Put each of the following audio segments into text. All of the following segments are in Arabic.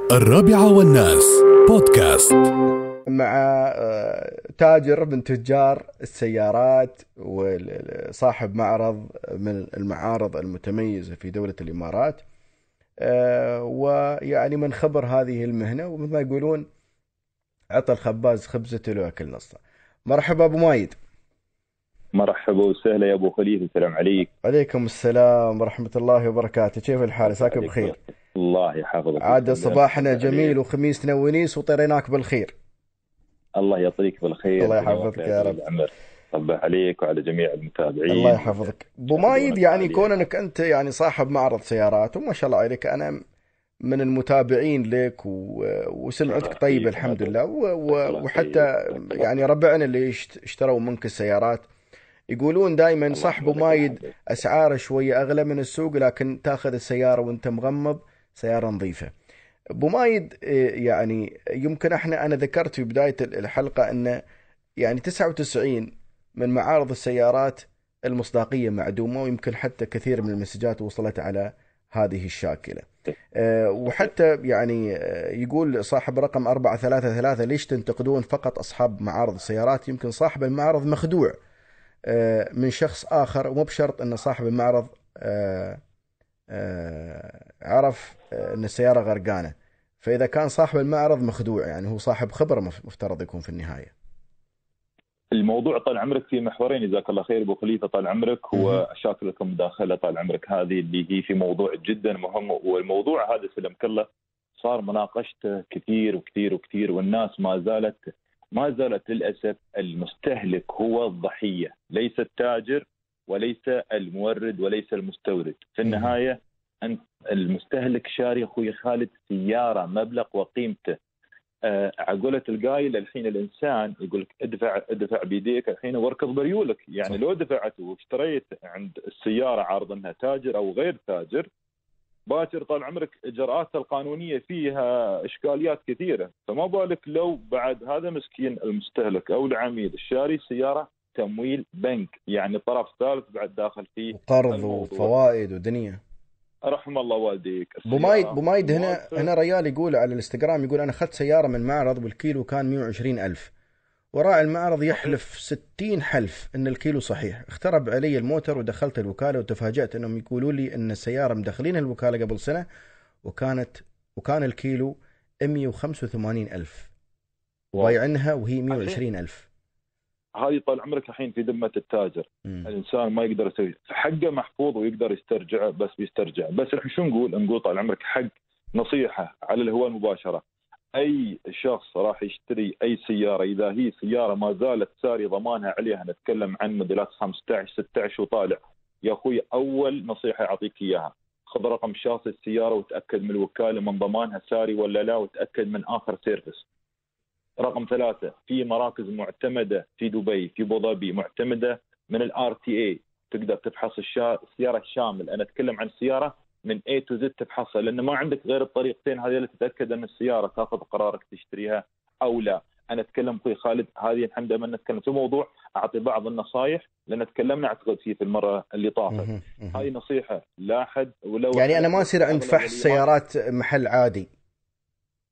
الرابعة والناس بودكاست. مع آه، تاجر من تجار السيارات وصاحب معرض من المعارض المتميزة في دولة الإمارات. آه، ويعني من خبر هذه المهنة ومثل ما يقولون عطى الخباز خبزته لو أكل نصه. مرحبا أبو مايد. مرحبا وسهلا يا أبو خليفة السلام عليك. عليكم السلام ورحمة الله وبركاته. كيف الحال؟ عساك بخير. الله يحفظك عاد صباحنا جميل وخميسنا ونيس وطريناك بالخير الله يعطيك بالخير الله يحفظك يا رب. العمر صبح عليك وعلى جميع المتابعين الله يحفظك أبو مايد يعني. كونك أنت يعني صاحب معرض سيارات وما شاء الله عليك أنا من المتابعين لك و... وسمعتك طيبة. الحمد لله و... وحتى. يعني ربعنا اللي اشت- اشتروا منك السيارات يقولون دائما صح ابو مايد. أسعاره شوية أغلى من السوق لكن تأخذ السيارة وأنت مغمض سيارة نظيفة. أبو مايد إيه، يعني يمكن أحنا أنا ذكرت في بداية الحلقة أن يعني 99 من معارض السيارات المصداقية معدومة ويمكن حتى كثير من المسجات وصلت على هذه الشاكلة. أه، وحتى يعني أه، يقول صاحب رقم 433 ليش تنتقدون فقط أصحاب معارض السيارات يمكن صاحب المعرض مخدوع من شخص آخر ومو بشرط أن صاحب المعرض عرف أه، إن السيارة غرقانة. فإذا كان صاحب المعرض مخدوع يعني هو صاحب خبرة مف- مفترض يكون في النهاية. الموضوع طال عمرك في محورين جزاك الله خير. أبو خليفة طال عمرك. هو شاكر لكم مداخله طال عمرك. هذه اللي هي في موضوع جدا مهم. والموضوع هذا سلمك الله صار مناقشته كثير وكثير وكثير والناس ما زالت ما زالت للأسف المستهلك هو الضحية. ليس التاجر وليس المورد وليس المستورد في مم. النهاية أنت المستهلك شاري أخوي خالد سيارة مبلغ وقيمته آه، عقولة القايل الحين الإنسان يقول لك ادفع ادفع بيديك الحين واركض بريولك يعني صح. لو دفعت واشتريت عند السيارة عارض إنها تاجر أو غير تاجر باكر طال عمرك اجراءاتها القانونية فيها إشكاليات كثيرة فما بالك لو بعد هذا مسكين المستهلك أو العميل الشاري سيارة تمويل بنك يعني طرف ثالث بعد داخل فيه الموضوع. وفوائد ودنيا رحم الله والديك أبو مايد أبو مايد هنا. هنا ريال يقول على الإنستغرام يقول أنا أخذت سيارة من معرض والكيلو كان 120 ألف وراعي المعرض يحلف 60 حلف إن الكيلو صحيح اخترب علي الموتر ودخلت الوكالة وتفاجأت إنهم يقولوا لي إن السيارة مدخلين الوكالة قبل سنة وكانت وكان الكيلو 185 ألف واو. وبايعنها وهي 120 ألف هذه طال عمرك الحين في ذمة التاجر. مم. الإنسان ما يقدر يسوي. حقه محفوظ ويقدر يسترجعه بس بيسترجع. بس إحنا شو نقول؟ نقول طال عمرك حق نصيحة على الهواء المباشره أي شخص راح يشتري أي سيارة إذا هي سيارة ما زالت ساري ضمانها عليها نتكلم عن موديلات 15 16 وطالع. يا أخوي أول نصيحة أعطيك إياها. خذ رقم chassis السيارة وتأكد من الوكالة من ضمانها ساري ولا لا وتأكد من آخر service رقم ثلاثة في مراكز معتمدة في دبي في أبو ظبي معتمدة من ال RTA تقدر تفحص الشا... السيارة الشامل. أنا أتكلم عن السيارة من A to Z تفحصها لأن ما عندك غير الطريقتين هذه اللي تتأكد أن السيارة تأخذ قرارك تشتريها أو لا. أنا أتكلم أخوي خالد هذه الحمد لله نتكلم. في موضوع أعطي بعض النصائح لأن تكلمنا اعتقد فيه في المرة اللي طافت. هذه نصيحة لا أحد ولو يعني أنا ما أصير عند فحص سيارات محل عادي.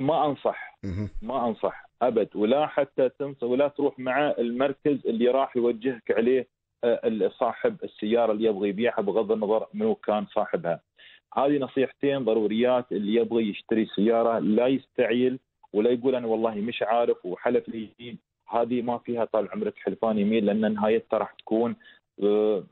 ما أنصح. ما أنصح. أبد ولا حتى تنسى ولا تروح مع المركز اللي راح يوجهك عليه آه، صاحب السيارة اللي يبغى يبيعها بغض النظر منو كان صاحبها. هذه نصيحتين ضروريات اللي يبغى يشتري سيارة لا يستعيل ولا يقول أنا والله مش عارف وحلف لي هذه ما فيها طال عمرك حلفان يمين لأن نهايتها راح تكون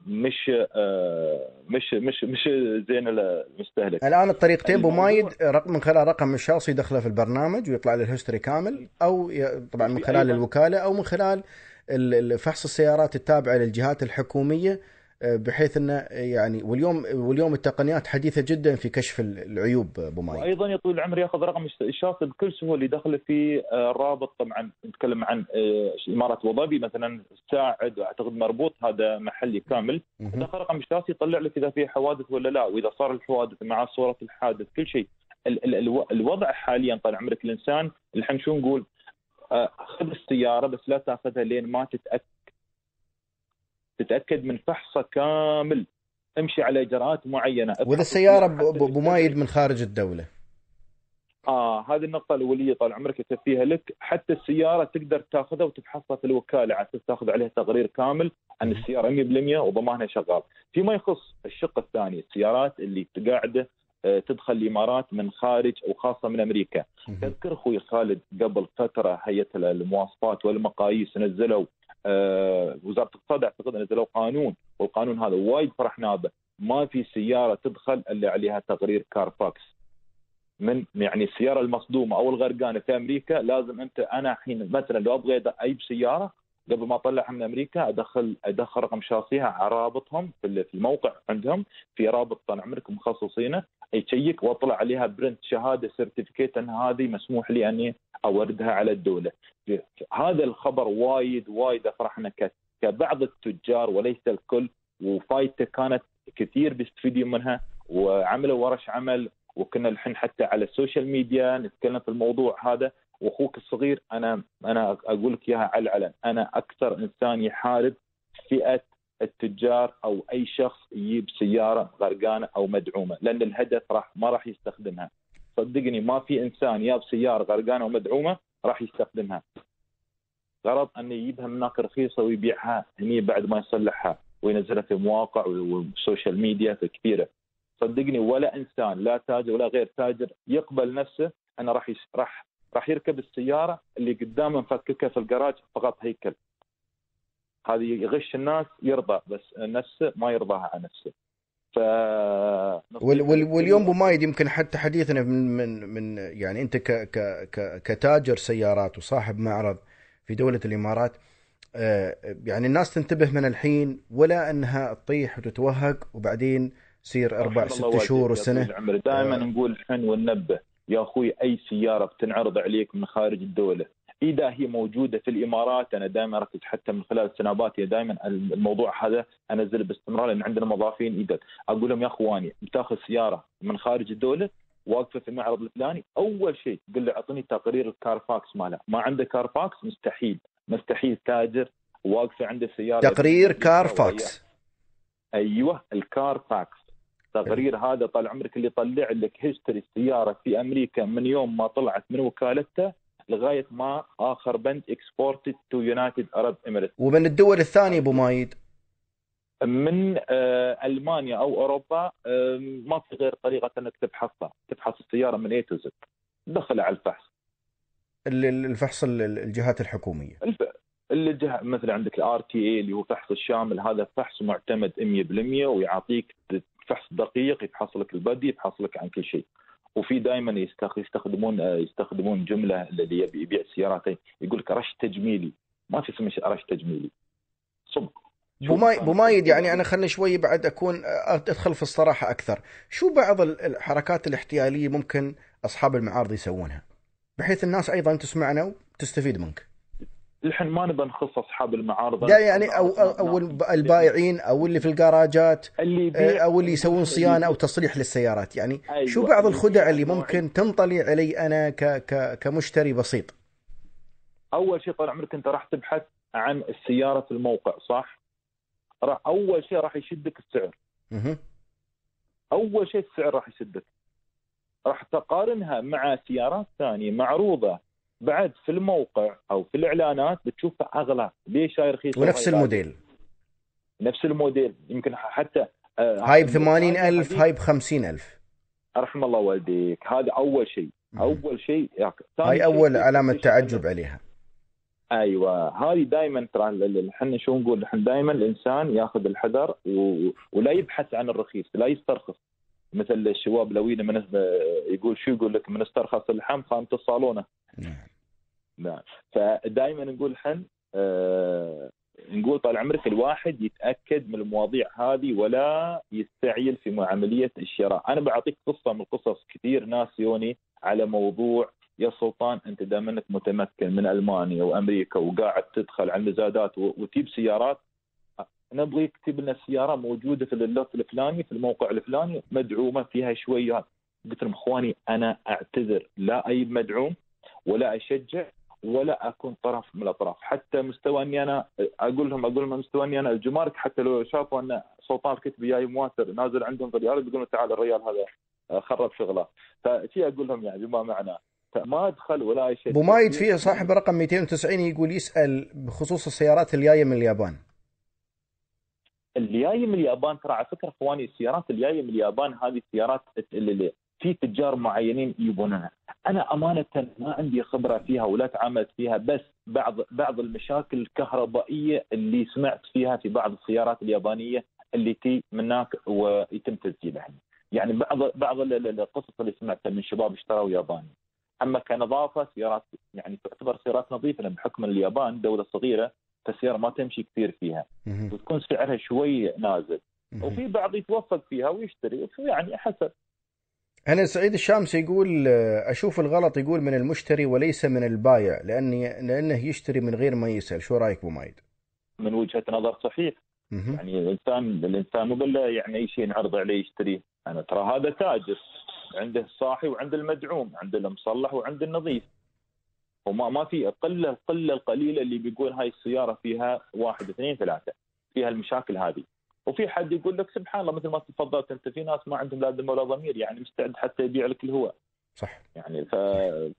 مش آه، مش مش مش زين المستهلك. الآن الطريقتين ابو الموضوع- مايد رقم من خلال رقم الشخص يدخله في البرنامج ويطلع له ال history كامل أو طبعا من خلال الوكالة أو من خلال ال- ال- فحص السيارات التابعة للجهات الحكومية بحيث إنه يعني واليوم واليوم التقنيات حديثة جدا في كشف ال- العيوب أبو مايد وأيضا يا طويل العمر يأخذ رقم الشاصي بكل سهولة يدخل في آه، الرابط طبعا نتكلم عن آه، إمارة أبو ظبي مثلا ساعد وأعتقد مربوط هذا محلي كامل. دخل رقم الشاطئ يطلع لك إذا في حوادث ولا لا وإذا صار الحوادث مع صورة الحادث كل شيء. ال- ال- الو- الوضع حاليا طال عمرك الإنسان الحين شو نقول؟ آه، خذ السيارة بس لا تأخذها لين ما تتأكد تتأكد من فحصة كامل. امشي على إجراءات معينة. واذا السياره ب- ب- ابو مايد من خارج الدولة؟ آه فهذه النقطة الأولية طال عمرك أكفيها لك. حتى السيارة تقدر تأخذها وتفحصها في الوكالة. على أساس تاخذ عليها تقرير كامل عن السيارة. 100% وضمانها شغال. فيما يخص الشق الثاني السيارات اللي قاعدة آه، تدخل الإمارات من خارج أو خاصة من أمريكا. تذكر أخوي خالد قبل فترة هيئة المواصفات والمقاييس نزلوا وزارة الاقتصاد أعتقد نزلوا قانون والقانون هذا وايد فرحنا به ما في سيارة تدخل إلا عليها تقرير كارفاكس من يعني السيارة المصدومة أو الغرقانة في أمريكا لازم أنت أنا الحين مثلا لو أبغى أجيب سيارة قبل ما أطلعها من أمريكا أدخل أدخل رقم شاصيها على رابطهم في الموقع عندهم في رابط طال عمرك مخصصينه. يشيك واطلع عليها print شهادة certificate أن هذه مسموح لي أني أوردها على الدولة. هذا الخبر وايد وايد أفرحنا كبعض التجار وليس الكل وفايدته كانت كثير بيستفيدون منها وعملوا ورش عمل وكنا الحين حتى على ال social media نتكلم في الموضوع هذا وأخوك الصغير أنا أنا أقول لك إياها على العلن أنا أكثر إنسان يحارب فئة التجار أو أي شخص يجيب سيارة غرقانة أو مدعومة لأن الهدف راح ما راح يستخدمها. صدقني ما في إنسان جاب سيارة غرقانة ومدعومه راح يستخدمها. غرض انه يجيبها من هناك رخيصة ويبيعها هني بعد ما يصلحها وينزلها في مواقع وال social media كثيرة. صدقني ولا إنسان لا تاجر ولا غير تاجر يقبل نفسه أنه راح راح راح يركب السيارة اللي قدامه مفككة في الجراج فقط هيكل. هذه يغش الناس يرضى بس نفسه ما يرضاها عن نفسه. ف وال وال واليوم أبو مايد يمكن حتى حديثنا من من من يعني أنت ك ك ك كتاجر سيارات وصاحب معرض في دولة الإمارات آه، يعني الناس تنتبه من الحين ولا أنها تطيح وتتوهق وبعدين تصير أربع ست شهور وسنة. دائما آه. نقول الحين وننبه يا أخوي أي سيارة بتنعرض عليك من خارج الدولة إذا هي موجودة في الإمارات أنا دائما أركز حتى من خلال سناباتي دائما الموضوع هذا انزله باستمرار لأن عندنا موظفين إذا. أقول لهم يا أخواني بتاخذ سيارة من خارج الدولة واقفة في المعرض الفلاني أول شيء تقول له اعطني تقرير ال Carfax ماله ما عنده Carfax مستحيل. مستحيل تاجر واقفة عنده سيارة. تقرير Carfax. أيوه ال Carfax. تقرير هذا طال عمرك اللي يطلع لك history السيارة في أمريكا من يوم ما طلعت من وكالته لغاية ما آخر بند exported to United Arab Emirates ومن الدول الثانية أبو مايد؟ من آه، ألمانيا أو أوروبا ما في غير طريقة إنك تبحثها تبحث السيارة من A to Z دخل على الفحص. الفحص الجهات الحكومية. الجهة مثل عندك ال RTA اللي هو فحص الشامل هذا فحص معتمد 100% ويعطيك فحص دقيق يفحص لك ال body يفحص لك عن كل شيء. وفي دائما يستخدمون يستخدمون جملة اللي يبي يبيع سيارات يقول لك رش تجميلي. ما في اسمه رش تجميلي. صح بو مايد يعني أنا خلني شوي بعد أكون أدخل في الصراحة أكثر. شو بعض الحركات الاحتيالية ممكن أصحاب المعارض يسوونها؟ بحيث الناس أيضا تسمعنا وتستفيد منك. الحين ما نبى نخص أصحاب المعارض. لا يعني أو أو البائعين أو اللي في الجراجات اللي أو اللي يسوون صيانة أو تصليح للسيارات. يعني أيوة. شو بعض الخدع اللي ممكن تنطلي علي أنا ك ك كمشتري بسيط؟ أول شيء طال عمرك أنت راح تبحث عن السيارة في الموقع صح؟ راح أول شيء راح يشدك السعر. أول شيء السعر راح يشدك. راح تقارنها مع سيارات ثانية معروضة. بعد في الموقع أو في الإعلانات بتشوفها أغلى. ليش هاي رخيصة؟ ونفس الموديل. نفس الموديل. يمكن حتى آه هاي ب 80000 هاي ب 50000 رحم الله والديك. هذا أول شيء. أول شيء هاي أول علامة تعجب عليها. أيوه. هذه دائما ترى إحنا شو نقول؟ إحنا دائما الإنسان ياخذ الحذر و... ولا يبحث عن الرخيص لا يسترخص. مثل الشباب لوينا من يقول شو يقول لك؟ من استرخص اللحم خانة الصالونه نعم. نعم. فدائما نقول حن آه نقول طال عمرك الواحد يتأكد من المواضيع هذه ولا يستعجل في عمليه الشراء، أنا بعطيك قصة من القصص. كثير ناس يوني على موضوع يا سلطان أنت دام أنك متمكن من ألمانيا وأمريكا وقاعد تدخل على المزادات وتجيب سيارات نبغى يكتب لنا السياره موجودة في اللوت الفلاني في الموقع الفلاني مدعومة فيها شوية قلت لهم إخواني أنا أعتذر. لا أي مدعوم ولا أشجع ولا أكون طرف من الأطراف. حتى مستوى إني أنا أقول لهم أقول لهم مستوى إني أنا الجمارك حتى لو شافوا أن سلطان الكتبي جاي مواتر نازل عندهم في الرياض يقولون تعال الريال هذا خرب شغله. فشي أقول لهم يعني بما معنى. ما أدخل ولا اي شيء أبو مايد فيه صاحب رقم 290 يقول يسأل بخصوص السيارات اللي جاية من اليابان. اللي جاي من اليابان ترى على فكرة أخواني السيارات اللي جاية من اليابان هذه السيارات اللي في تجار معينين يبونها. أنا أمانة ما عندي خبرة فيها ولا تعاملت فيها بس بعض بعض المشاكل الكهربائية اللي سمعت فيها في بعض السيارات اليابانية اللي تي من هناك ويتم تسجيلها. يعني بعض بعض القصص اللي سمعتها من شباب اشتروا ياباني. أما كنظافة سيارات يعني تعتبر سيارات نظيفة بحكم اليابان دولة صغيرة فالسياره ما تمشي كثير فيها. وتكون سعرها شوي نازل. وفي بعض يتوفق فيها ويشتري يعني حسب هنا سعيد الشامس يقول آه، أشوف الغلط يقول من المشتري وليس من البايع لاني لأنه يشتري من غير ما يسأل شو رأيك أبو مايد؟ من وجهة نظر صحيح. يعني الانسان الإنسان مو يعني أي شيء نعرض عليه يشتريه أنا ترى هذا تاجر عنده الصاحي وعنده المدعوم عنده المصلح وعنده النظيف وما ما في قلة القلة القليلة اللي بيقول هاي السيارة فيها واحد اثنين ثلاثة فيها المشاكل هذه. وفي حد يقول لك سبحان الله مثل ما تفضلت أنت في ناس ما عندهم لا ذمه ولا ضمير يعني مستعد حتى يبيع لك الهواء. صح. يعني ف...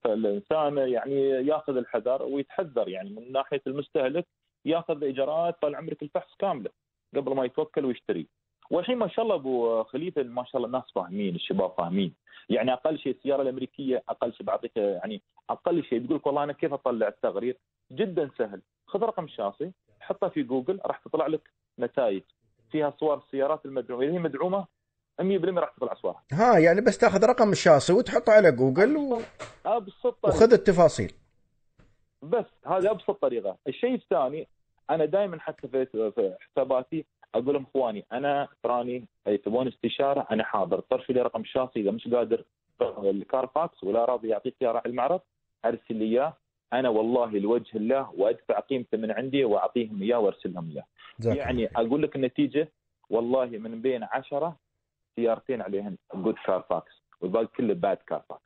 فالإنسان يعني ياخذ الحذر ويتحذر يعني من ناحية المستهلك ياخذ إجراءات طال عمرك الفحص كاملة قبل ما يتوكل ويشتري. والحين ما شاء الله أبو خليفة ما شاء الله الناس فاهمين الشباب فاهمين. يعني أقل شيء السيارة الأمريكية أقل شيء بعطيك يعني أقل شيء تقول لك والله أنا كيف أطلع التقرير جدا سهل. خذ رقم الشاصي حطه في جوجل راح تطلع لك نتائج. فيها صور السيارات المدعومة إذا هي مدعومة 100% راح تطلع صورها. ها يعني بس تاخذ رقم الشاصي وتحطه على جوجل و... ابسط طريقة. وخذ التفاصيل. بس هذا أبسط طريقة، الشيء الثاني أنا دائما حتى في حساباتي أقول لهم إخواني أنا تراني تبون استشارة أنا حاضر طرش لي رقم الشاصي إذا مش قادر ال Carfax ولا راضي يعطيك اياه راعي المعرض أرسل لي إياه أنا والله لوجه الله وأدفع قيمته من عندي وأعطيهم إياه وأرسل لهم إياه. يعني. أقول لك النتيجة والله من بين عشرة سيارتين عليهن good Carfax والباقي كله bad Carfax.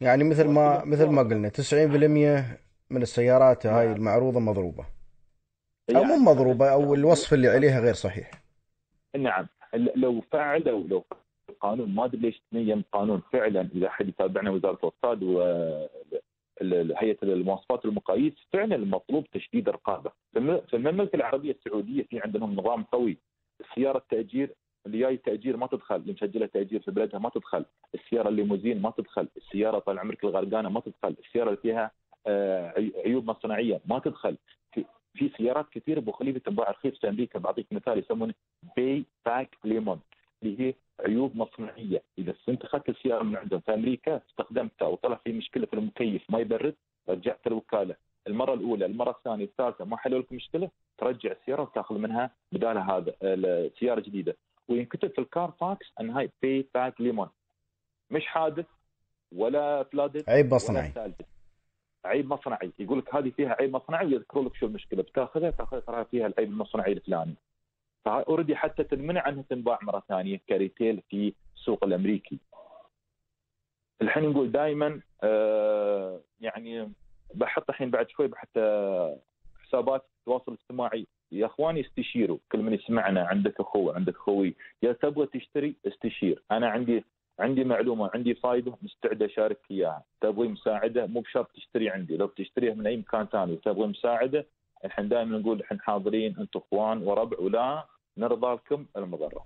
يعني مثل ما مثل ما قلنا 90% من السيارات هاي. المعروضة مضروبة يعني مو مضروبة أو الوصف اللي عليها غير صحيح. نعم. لو فعلوا لو القانون ما أدري ليش تنيم قانون فعلا إذا حد يتابعنا وزارة الأقتصاد وهيئه المواصفات والمقاييس فعلا المطلوب تشديد الرقابة. في الم- في المملكة العربية السعودية في عندهم نظام قوي. السياره التأجير اللي جاي تاجير ما تدخل اللي مسجلة تاجير في بلدها ما تدخل. السيارة الليموزين ما تدخل. السيارة طال عمرك الغرقانة ما تدخل. السيارة اللي فيها آه، عي- عيوب مصنعية ما تدخل. في سيارات كثير ابو خليفه تنباع رخيص في أمريكا. بعطيك مثال يسمونه buy back lemon اللي هي عيوب مصنعية. إذا انت اخذت السيارة من عندهم في أمريكا استخدمتها وطلع في مشكلة في المكيف ما يبرد رجعت الوكالة. المرة الأولى المرة الثانية الثالثة ما حلوا لك مشكلة؟ ترجع السيارة وتأخذ منها بدالها هذا السياره جديدة. وينكتب في ال Carfax أن هاي buy back lemon. مش حادث ولا flooded عيب مصنعي. عيب مصنعي. يقول لك هذه فيها عيب مصنعي ويذكروا لك شو المشكلة. بتأخذها تأخذها ترى فيها العيب المصنعي الفلاني. ف already حتى تنمنع عنها تنباع مرة ثانية ك retail في السوق الأمريكي. الحين نقول دائما آه يعني بحط الحين بعد شوي بحط آه، حسابات التواصل الاجتماعي يا أخواني استشيروا. كل من يسمعنا عندك أخو عندك خوي. يا تبغى تشتري استشير. أنا عندي عندي معلومة عندي فائده مستعد أشارك إياها. تبغي مساعدة؟ مو بشرط تشتري عندي. لو بتشتريها من أي مكان ثاني وتبغي مساعدة الحين دائما نقول الحين حاضرين أنتم إخوان وربع ولا نرضى لكم المضرة.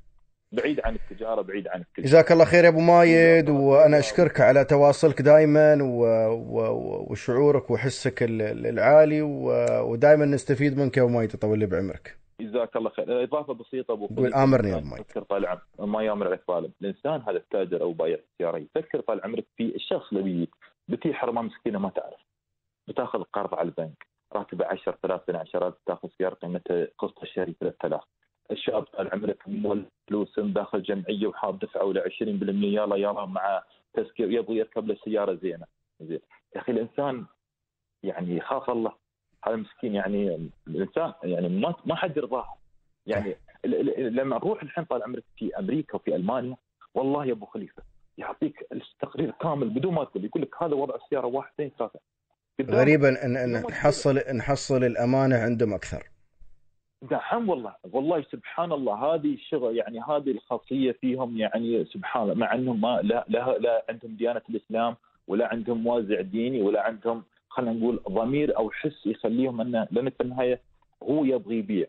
بعيد عن التجارة بعيد عن التجاره جزاك الله خير يا أبو مايد وأنا أشكرك على تواصلك دائما و... و... وشعورك وحسك ال- ال- العالي و... ودائما نستفيد منك يا أبو مايد يطول لي بعمرك. جزاك الله خير. إضافة بسيطة أبو قول مايد. يفكر طال عمرك ما يامر عليك ظالم الإنسان هذا التاجر أو بايع السياره يفكر طال عمرك في الشخص اللي بيجيك بتي حرمه مسكينه ما تعرف. بتأخذ قرض على البنك. راتبه 10000 12000 تأخذ سيارة قيمتها قسط الشهري 3000 الشاب طال عمرك مول فلوس داخل جمعية وحاب دفعة ل 20% يلا يلا مع تذكير يبغى يركب له سيارة زينة. زين. يا أخي الإنسان يعني يخاف الله. هذا مسكين يعني الإنسان يعني ما ما حد يرضاه يعني لما نروح الحين طال عمرك في أمريكا وفي ألمانيا والله يا أبو خليفة يعطيك التقرير كامل بدون ما تقول يقول لك هذا وضع السيارة واحد اثنين ثلاثة. غريبا ان إن نحصل نحصل الأمانة عندهم أكثر نعم والله والله سبحان الله هذه الشغل يعني هذه الخاصية فيهم يعني سبحان الله مع إنهم ما لا لا, لا عندهم ديانة الإسلام ولا عندهم وازع ديني ولا عندهم خلينا نقول ضمير أو حس يخليهم انه لأن في النهاية هو يبغي يبيع.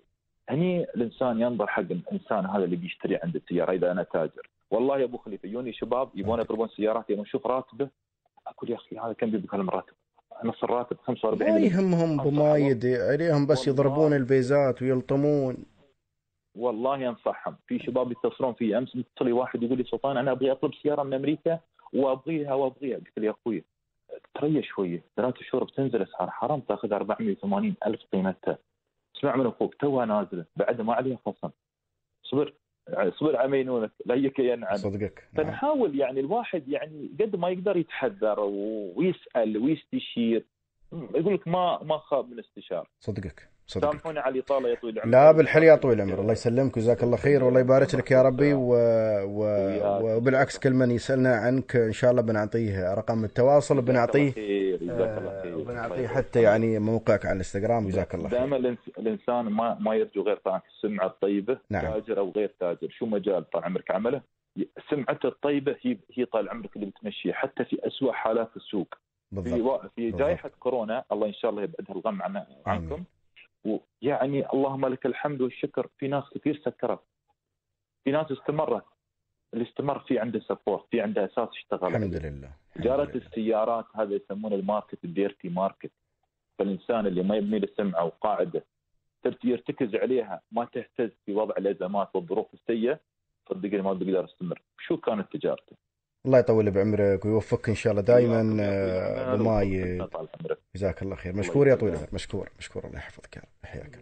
هني الإنسان ينظر حق الإنسان هذا اللي بيشتري عنده السيارة إذا أنا تاجر. والله يا أبو خليفة يوني شباب يبغون يطلبون سيارات يبغون نشوف راتبه أقول يا أخي هذا كم بيبقى الراتب نص الراتب 45 ما يهمهم بمايد عليهم بس يضربون البيزات ويلطمون. والله انصحهم في شباب يتصلون في أمس متصل لي واحد يقول لي سلطان أنا أبغي أطلب سيارة من أمريكا وأبغيها وأبغيها. قلت له يا أخوي تريح شوية ثلاث شهور بتنزل أسعار حرام تأخذ 480 ألف قيمتها. اسمع من أخوك توها نازلة. بعد ما عليها خصم صبر صبر على مينونك لا يكين عنه صدقك. فنحاول يعني الواحد يعني قد ما يقدر يتحذر ويسأل ويستشير. يقول لك ما ما خاب من استشاره صدقك صدقك. سامحوني على الإطالة يا طويل العمر. لا بالحل يا طويل العمر. الله يسلمك وجزاك الله خير. والله يبارك لك يا ربي و... و... وبالعكس كل من يسألنا عنك إن شاء الله بنعطيه رقم التواصل وبنعطيه وبنعطيه حتى يعني موقعك على الإنستغرام جزاك الله خير. دائما الإنسان ما ما يرجو غير طبعا السمعة الطيبة نعم. تاجر أو غير تاجر. شو مجال طال عمرك عمله؟ سمعته الطيبة هي هي طال عمرك اللي بتمشيه حتى في اسوء حالات السوق. بالضبط. في في جائحة كورونا الله إن شاء الله يبعدها الغم عن عنكم. ويعني اللهم لك الحمد والشكر. في ناس كثير سكرت. في ناس استمرت. اللي استمر في عنده support في عنده أساس اشتغل الحمد لله. تجاره السيارات هذا يسمونه ال market ال dirty market. فالإنسان اللي ما يبني له سمعة وقاعدة يرتكز عليها ما تهتز في وضع الأزمات والظروف السيئة صدقني ما بيقدر يستمر شو كانت تجارته؟ الله يطول بعمرك ويوفقك إن شاء الله دائما ابو ماي جزاك الله خير. مشكور يا طويل العمر مشكور مشكور. الله يحفظك يا رب. يحياك